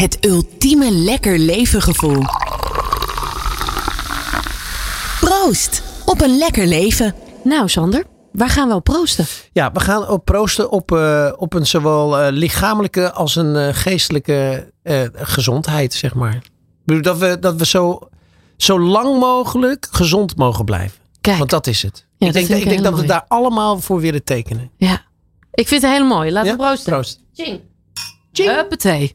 Het ultieme lekker leven gevoel. Proost op een lekker leven. Nou, Sander, waar gaan we op proosten? Ja, we gaan op proosten op, eh, op een zowel eh, lichamelijke als een eh, geestelijke gezondheid, zeg maar. Ik Dat we, dat we zo, zo lang mogelijk gezond mogen blijven. Kijk, Want dat is het. Ik denk, ik denk dat we daar allemaal voor willen tekenen. ja. Ik vind het heel mooi. Laten Ja? we proosten. Proost. Ching. Huppatee.